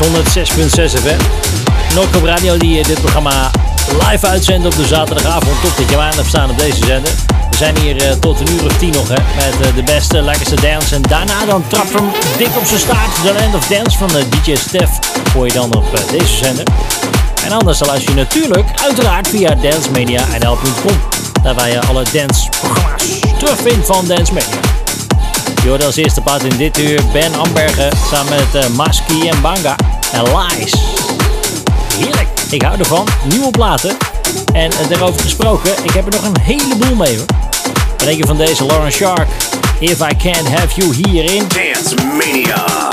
FM. Noordkop Radio die eh, dit programma live uitzendt op de zaterdagavond. Top dat je aan hebt staan op deze zender. We zijn hier uh, tot een uur of tien nog hè, met uh, de beste, lekkerste dance. En daarna dan trap hem dik op zijn staart. The Land of Dance van de DJ Stef hoor je dan op deze zender. En anders luister je natuurlijk uiteraard via dancemania.nl.com. Daar waar je alle danceprogramma's terugvindt van Dance Media. Je hoort als eerste paard in dit uur Ben Ambergen samen met uh, Maski en Banga en Lies. Heerlijk, ik hou ervan. Nieuwe platen. En uh, daarover gesproken, ik heb er nog een heleboel mee hoor. Je van deze Lauren Shark? If I Can't Have You hierin. Dance Mania.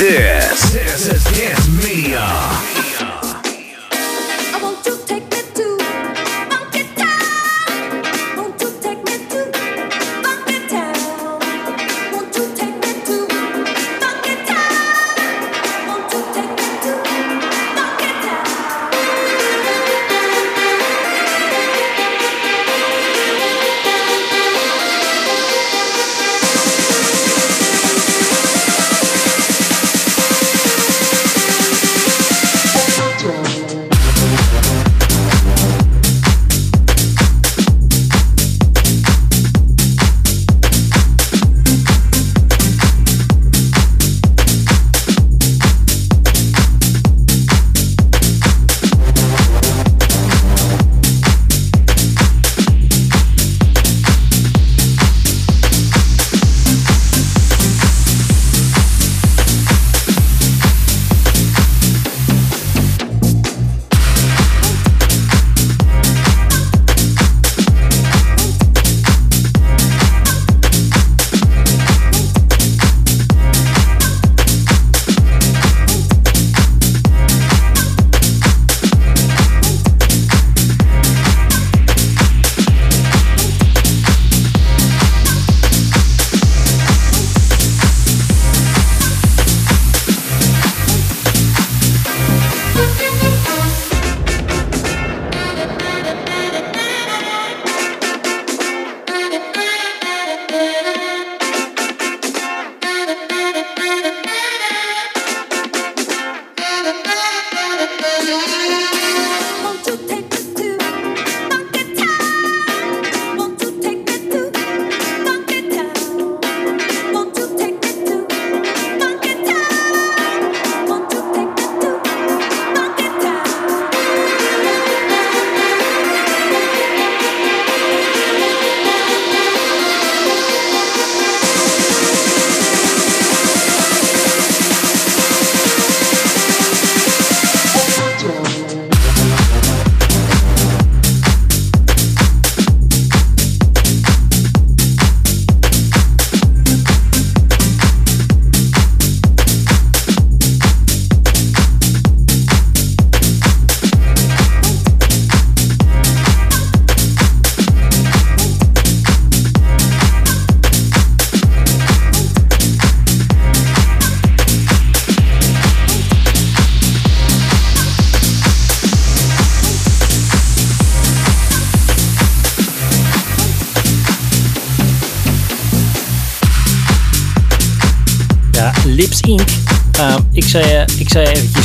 Yeah.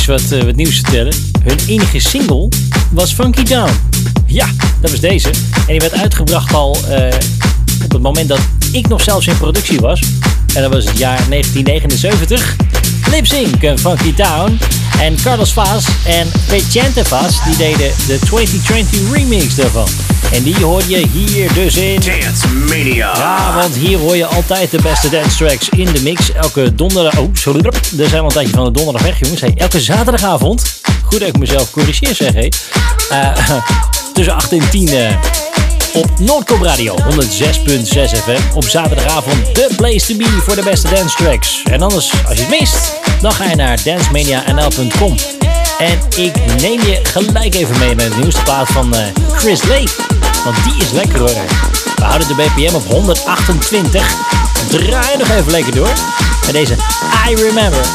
Wat, uh, wat nieuws vertellen. Hun enige single was Funky Down. Ja, dat was deze. En die werd uitgebracht al uh, op het moment dat ik nog zelfs in productie was. En dat was het jaar 1979. Lip en Funky Town. En Carlos Vaz en Pechente Vaz die deden de 2020 remix daarvan. En die hoor je hier dus in... Dance Mania. Ja, want hier hoor je altijd de beste dance tracks in de mix. Elke donderdag... Oh, sorry. Daar zijn we een tijdje van de donderdag weg, jongens. Hey, elke zaterdagavond. Goed dat ik mezelf corrigeer, zeg. Hey. Uh, tussen 8 en 10... Uh, op Noordcom Radio 106.6 FM. Op zaterdagavond de place to be voor de beste dance tracks. En anders, als je het mist, dan ga je naar dancemanianl.com. En ik neem je gelijk even mee naar de nieuwste plaat van uh, Chris Lake. Want die is lekker hoor. We houden de BPM op 128. Draai nog even lekker door. Met deze I Remember.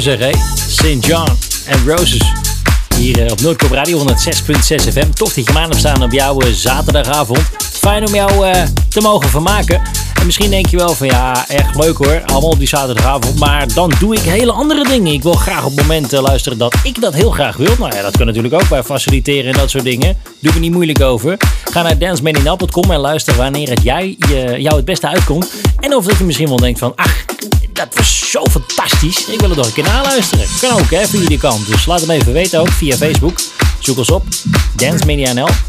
Zeg, hé. St. John en Roses. Hier eh, op Noordkop Radio 106.6 FM. Toch dat je maandag staan op jouw eh, zaterdagavond. Fijn om jou uh, te mogen vermaken. En misschien denk je wel van ja, echt leuk hoor. Allemaal op die zaterdagavond. Maar dan doe ik hele andere dingen. Ik wil graag op momenten luisteren dat ik dat heel graag wil. Nou ja, dat kan natuurlijk ook bij faciliteren en dat soort dingen. Doe me niet moeilijk over. Ga naar dancemania.com en luister wanneer het jij, je, jou het beste uitkomt. En of dat je misschien wel denkt van ach, dat was zo fantastisch. Ik wil het nog een keer naluisteren. Kan ook hè, via die kant. Dus laat hem even weten ook via Facebook. Zoek ons op, Dance.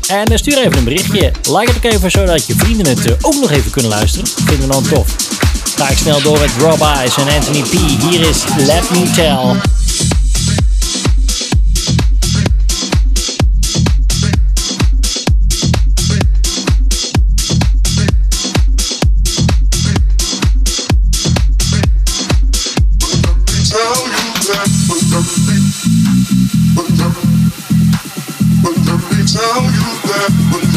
En eh, stuur even een berichtje. Like het ook even, zodat je vrienden het eh, ook nog even kunnen luisteren. Vinden we dan tof. Ga ik snel door met Rob Eyes en Anthony P. Hier is Let Me Tell. tell you that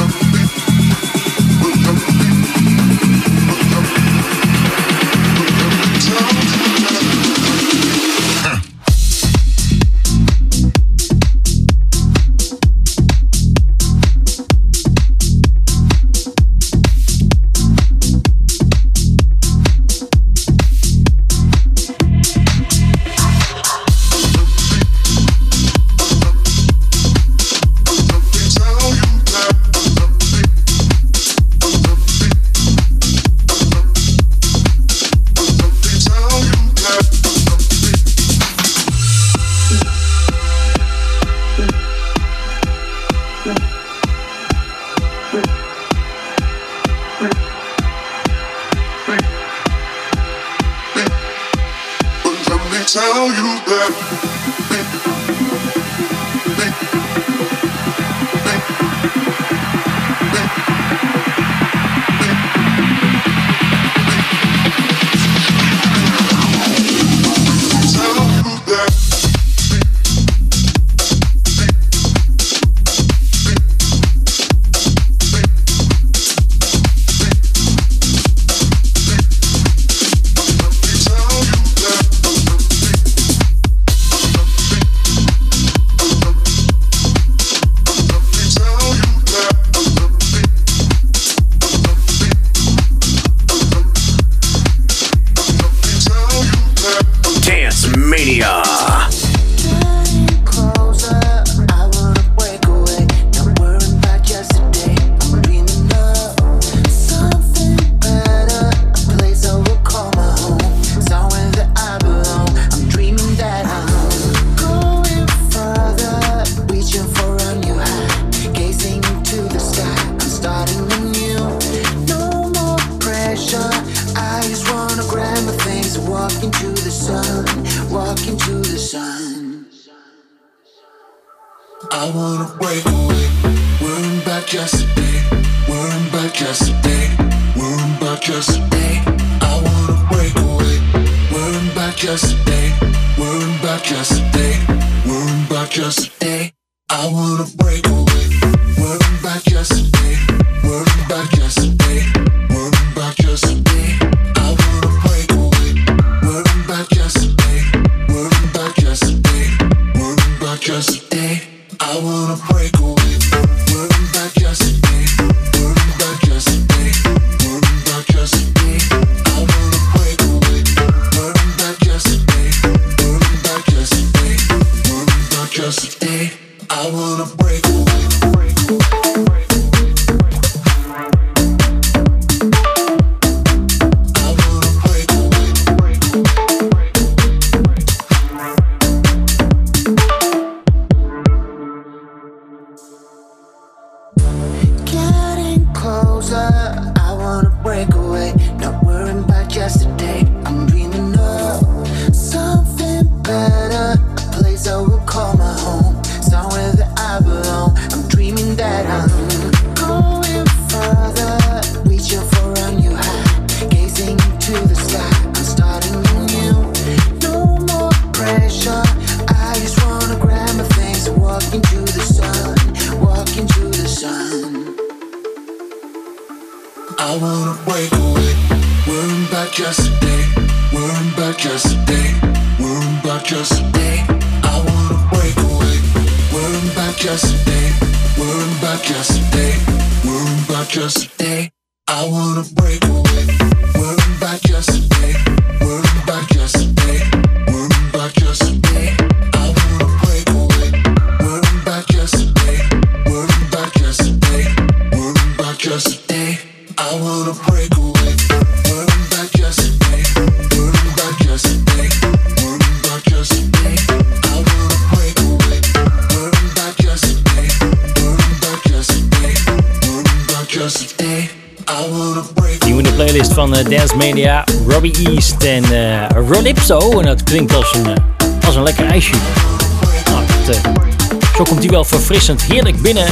verfrissend heerlijk binnen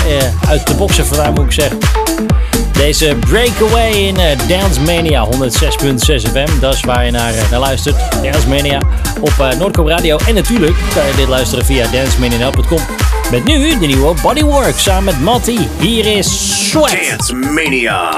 uit de boxen vandaar moet ik zeggen. Deze breakaway in Dance Mania 106.6 FM. Dat is waar je naar, naar luistert. Dance Mania op Noordcoop Radio. En natuurlijk kan je dit luisteren via dancemania.com. Met nu de nieuwe Bodywork samen met Matty. Hier is Sweat. Dance Mania.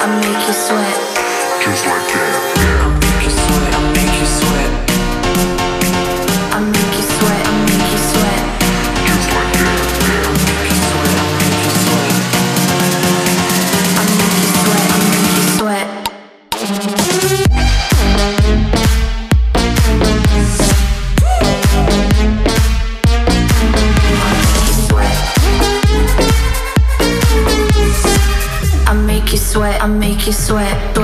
I make you sweat. Just like that. you sweat.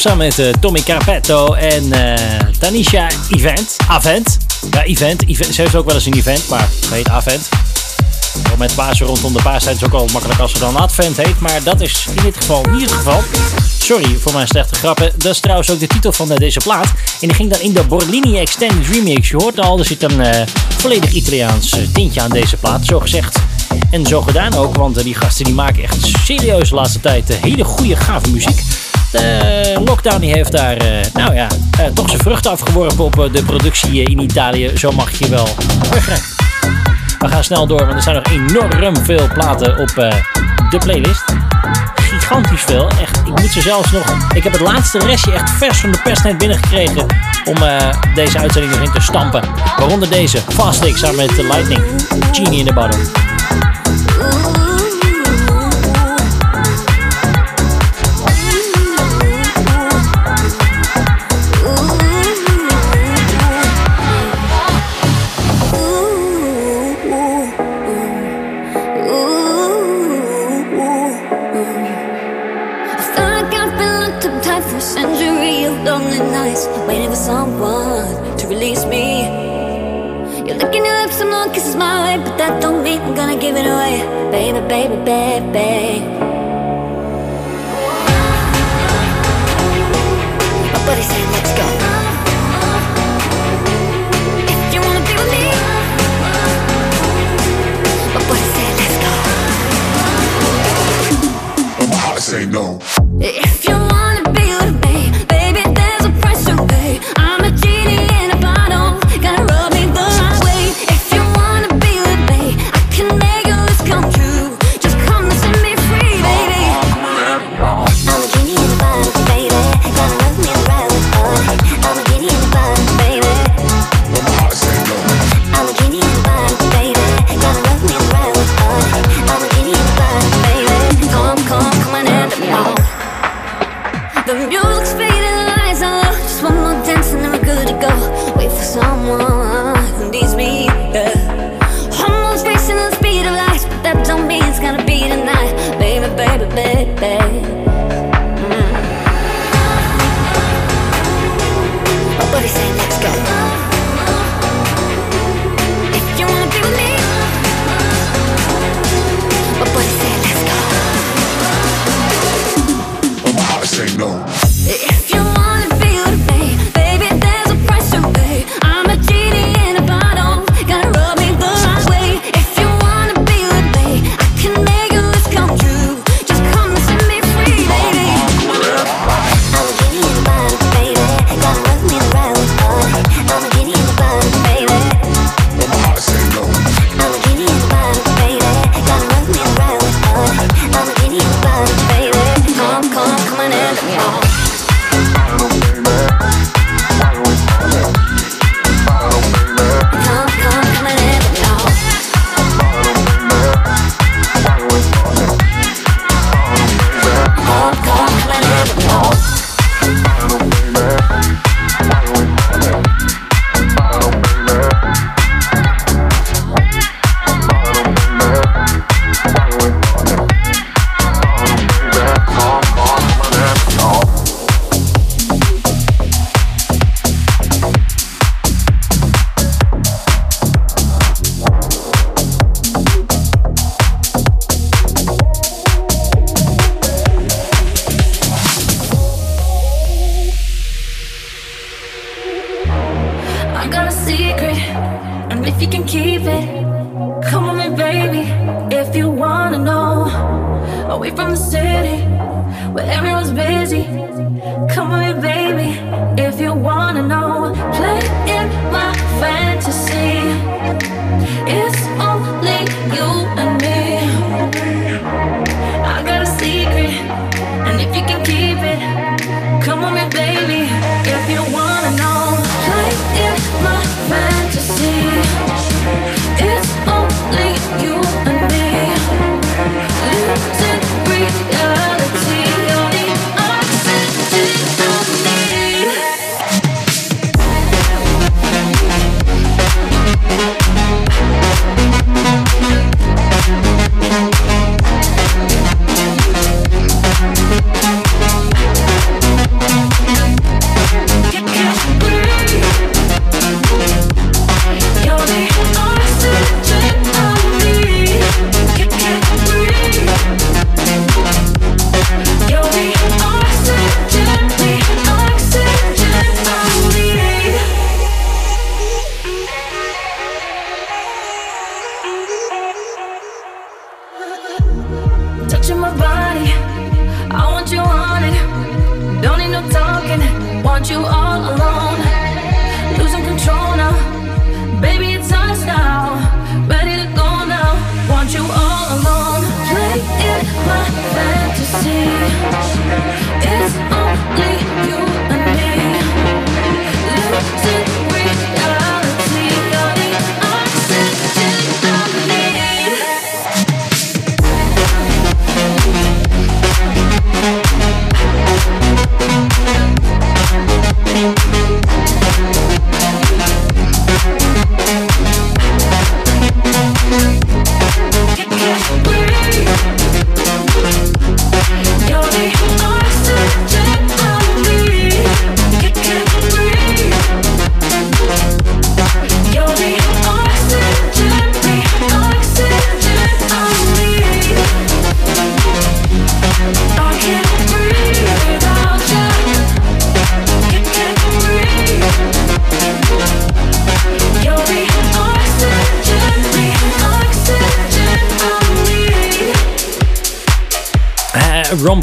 Samen met Tommy Carpetto en Tanisha Event. Avent. Ja, event. event. Ze heeft ook wel eens een event, maar het heet Avent. Met Pasen rondom de paas zijn het ook al makkelijk als ze dan Advent heet. Maar dat is in dit geval niet het geval. Sorry voor mijn slechte grappen. Dat is trouwens ook de titel van deze plaat. En die ging dan in de Borlini Extended Remix. Je hoort al, er zit een uh, volledig Italiaans tintje aan deze plaat, zo gezegd. En zo gedaan ook, want die gasten die maken echt serieus de laatste tijd hele goede, gave muziek. De lockdown die heeft daar, nou ja, toch zijn vruchten afgeworpen op de productie in Italië. Zo mag je wel. We gaan snel door, want er zijn nog enorm veel platen op de playlist. Gigantisch veel. Echt, ik moet ze zelfs nog. Ik heb het laatste restje echt vers van de persnet binnengekregen. Om deze uitzending erin te stampen. Waaronder deze. Fast samen met The Lightning. Genie in the Bottle. Baby, baby, baby. My buddy said, let's go. If you wanna me, my buddy said, let's go. My heart say no.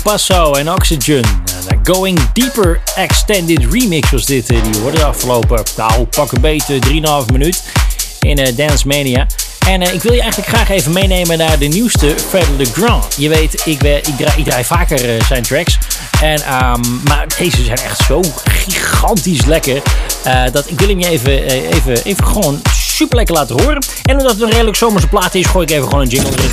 Passo en Oxygen. De Going Deeper Extended Remix was dit. Eh, die hoorde de afgelopen, nou pak een beetje 3,5 minuut in uh, Dance Mania. En ik wil je eigenlijk graag even meenemen naar de nieuwste Fred de Grand. Je weet, ik, ik, draai, ik draai vaker zijn tracks. En, um, maar deze zijn echt zo gigantisch lekker. Dat ik wil hem je even, even, even gewoon super lekker laten horen. En omdat het een redelijk zomerse plaat is, gooi ik even gewoon een jingle erin.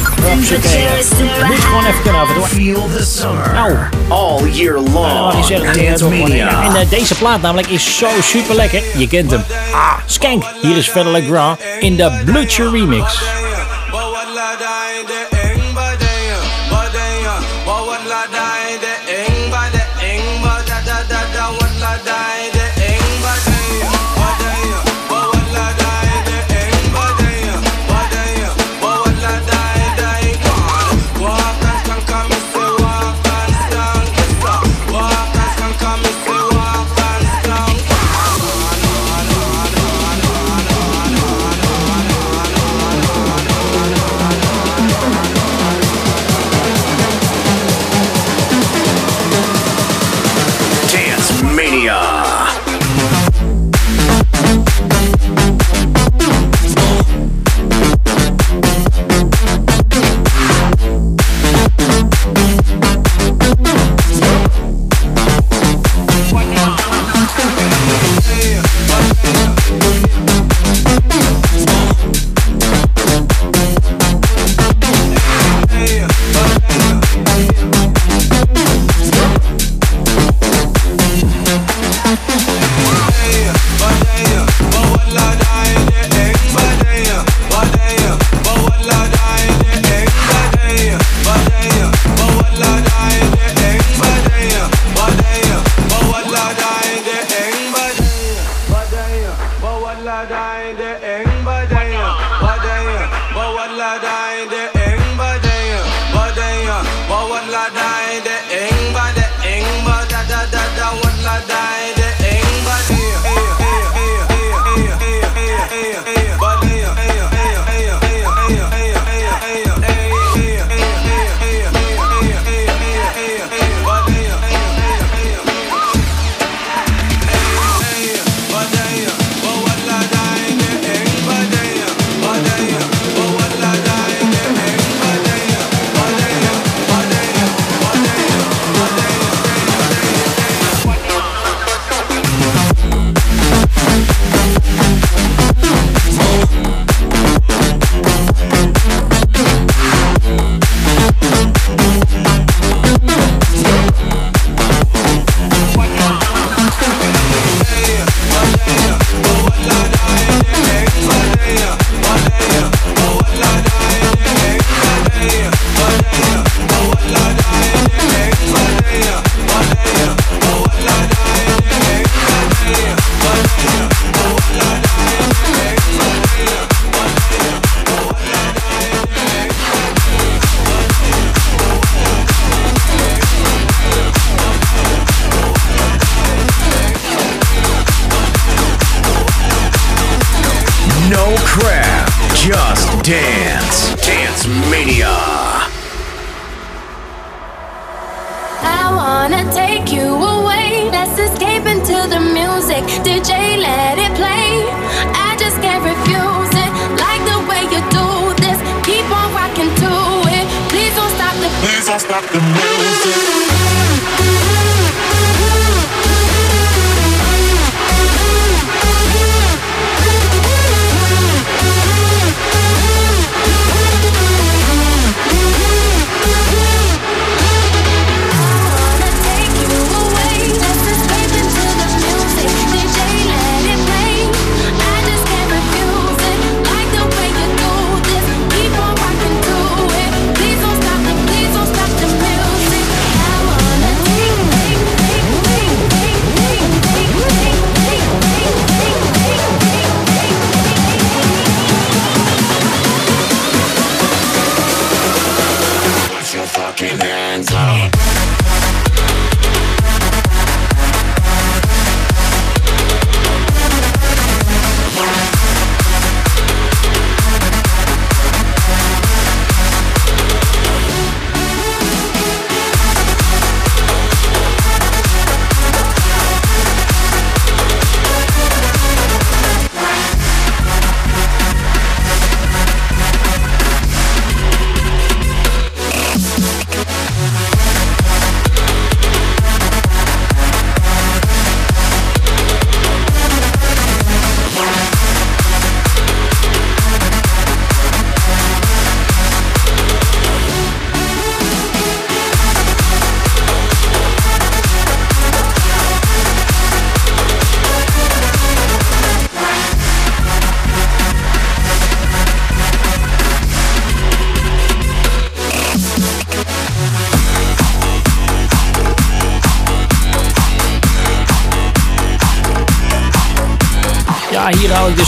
Moet gewoon even kunnen af en toe. Feel the summer. Nou. All year long. Nou, Dance. En uh, deze plaat namelijk is zo super lekker. Je kent hem. Ah, Skank. Hier is Fedele Grand in de Blucher remix.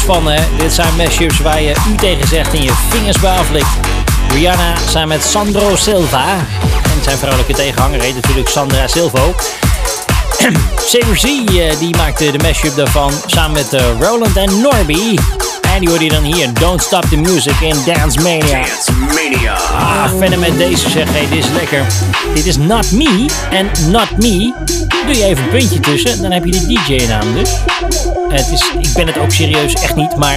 Van. Hè. Dit zijn mashups waar je u tegen zegt en je vingers bij aflikt. Rihanna zijn met Sandro Silva. En zijn vrouwelijke tegenhanger heet natuurlijk Sandra Silvo. CRC eh, die maakte de mashup daarvan samen met uh, Roland en Norby. En die hoorde je dan hier. Don't Stop the Music in Dance Mania. Dance Mania. Ah, verder met deze zeg. Hey, dit is lekker. Dit is Not Me en Not Me. Doe je even een puntje tussen. Dan heb je de DJ-naam dus. Het is, ik ben het ook serieus echt niet, maar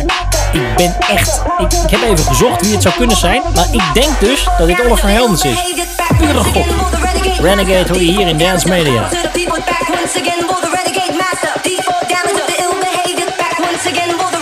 ik ben echt... Ik, ik heb even gezocht wie het zou kunnen zijn, maar ik denk dus dat dit Oliver Heldens is. Pure god. Renegade hoor je hier in Dance Media. once again, will the renegade master D4 damage of the ill behavior back once again, will the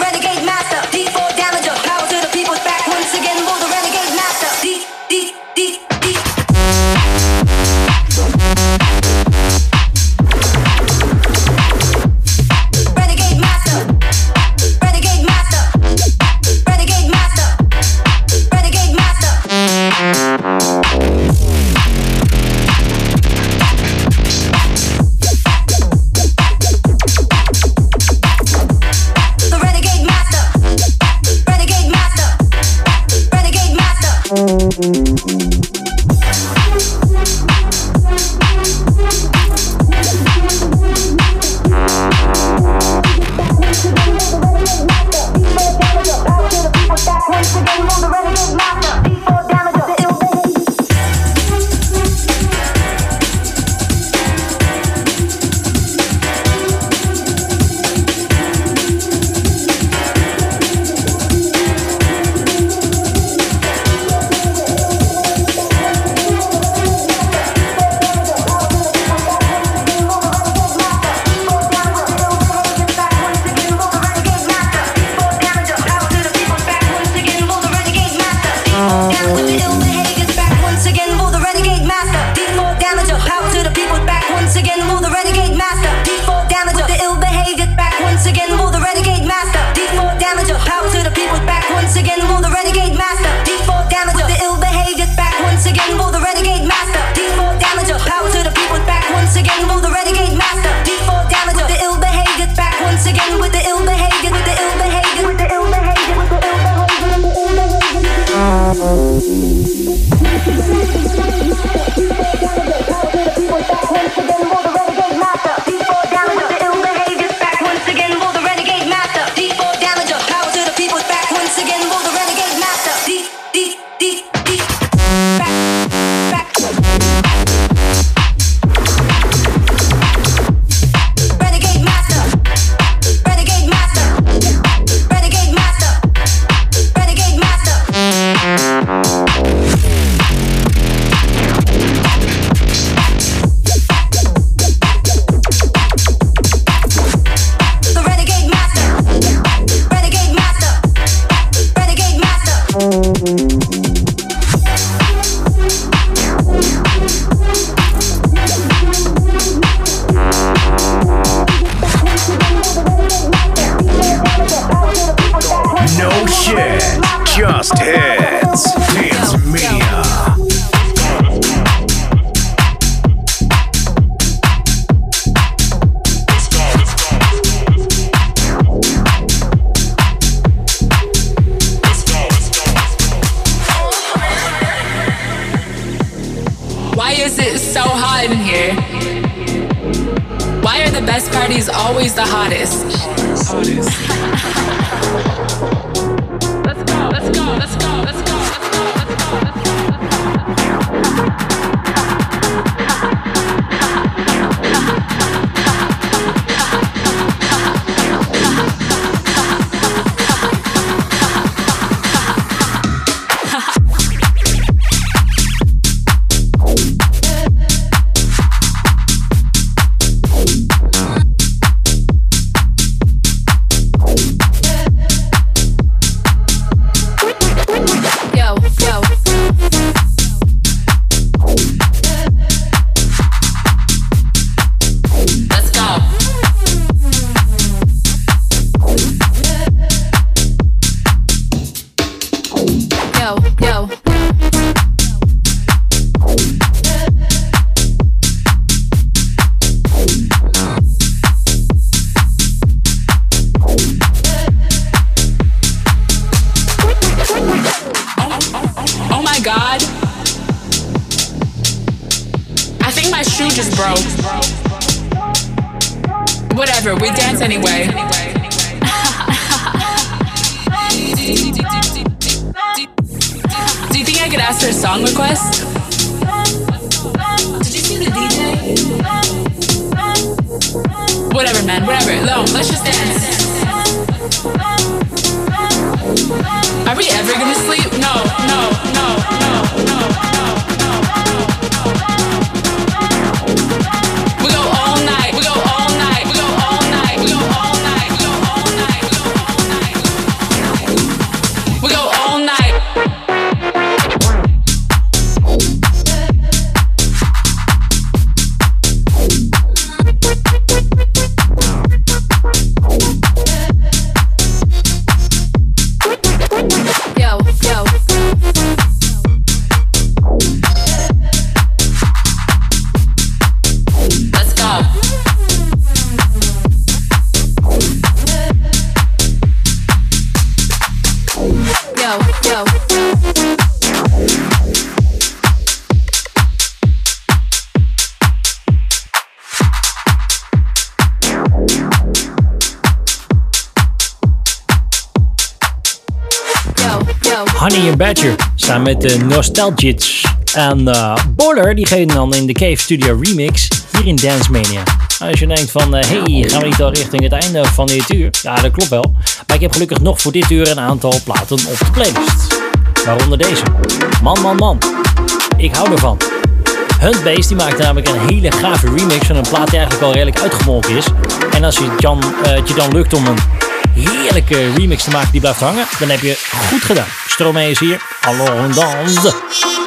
de Nostalgics. En eh Border die geven dan in de Cave Studio Remix hier in Dance Mania. Nou, als je denkt van, eh, hey, gaan we niet al richting het einde van dit uur? Ja, dat klopt wel. Maar ik heb gelukkig nog voor dit uur een aantal platen op de playlist. Waaronder deze. Man, man, man. Ik hou ervan. Hunt Bass die maakt namelijk een hele gave remix van een plaat die eigenlijk al redelijk uitgemolken is. En als je, eh, het je dan lukt om een heerlijke remix te maken die blijft hangen, dan heb je goed gedaan. Stromae is hier. Allons danse.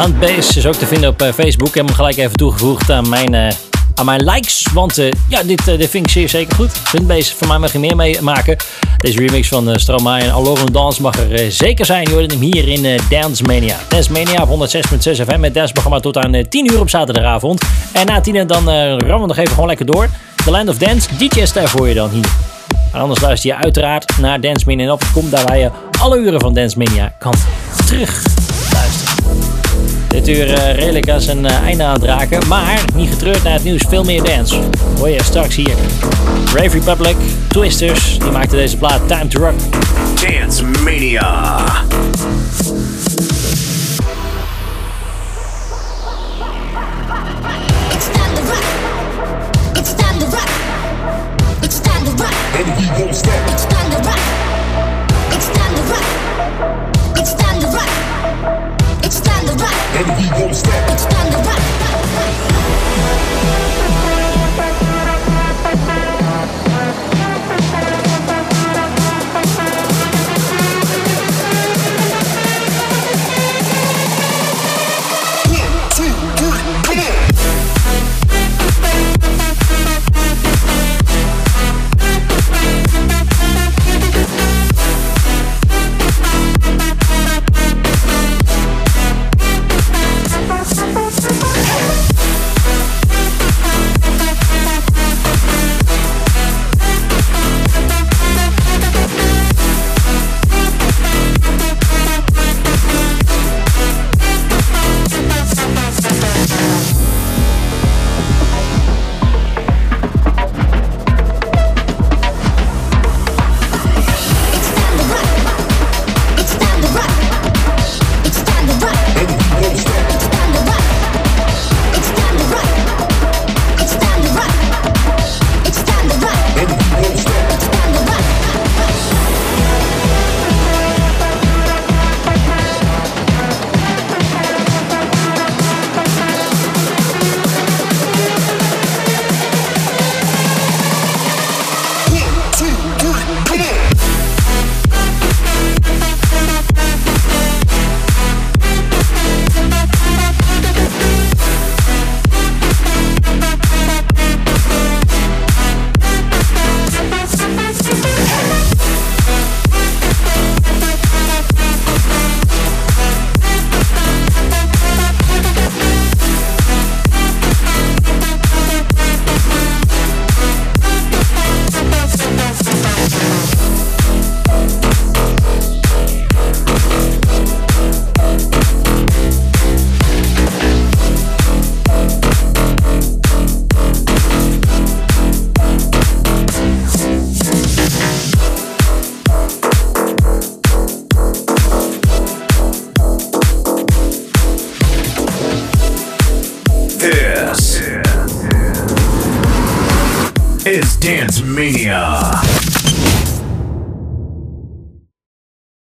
Hunt Base is ook te vinden op eh, Facebook. Ik heb hem gelijk even toegevoegd aan mijn, eh, aan mijn likes. Want eh, ja, dit, eh, dit vind ik zeer zeker goed. Hunt Base, voor mij mag je meer meemaken. Deze remix van uh, Stromae en Alone Dance mag er zeker zijn. Je hoort hem hier in Dance Mania. Dance Mania op 106.6 FM. Het danceprogramma tot aan eh, 10 uur op zaterdagavond. En na 10 uur dan rammen we nog even gewoon lekker door. The Land of Dance, DJ Ster voor je dan hier. Anders luister je uiteraard naar Dance Mania en op komt daar waar je alle uren van Dance Mania kan terug. Dit uur eh, redelijk als een eh, einde aan het raken, maar niet getreurd naar het nieuws, veel meer dance. Hoor je straks hier. Rave Republic, Twisters, die maakten deze plaat Time to Rock. Dance Mania. It's time to rock. It's time to rock. It's time to rock. And we won't stop. It's time to rock. It's time to rock. It's time to rock.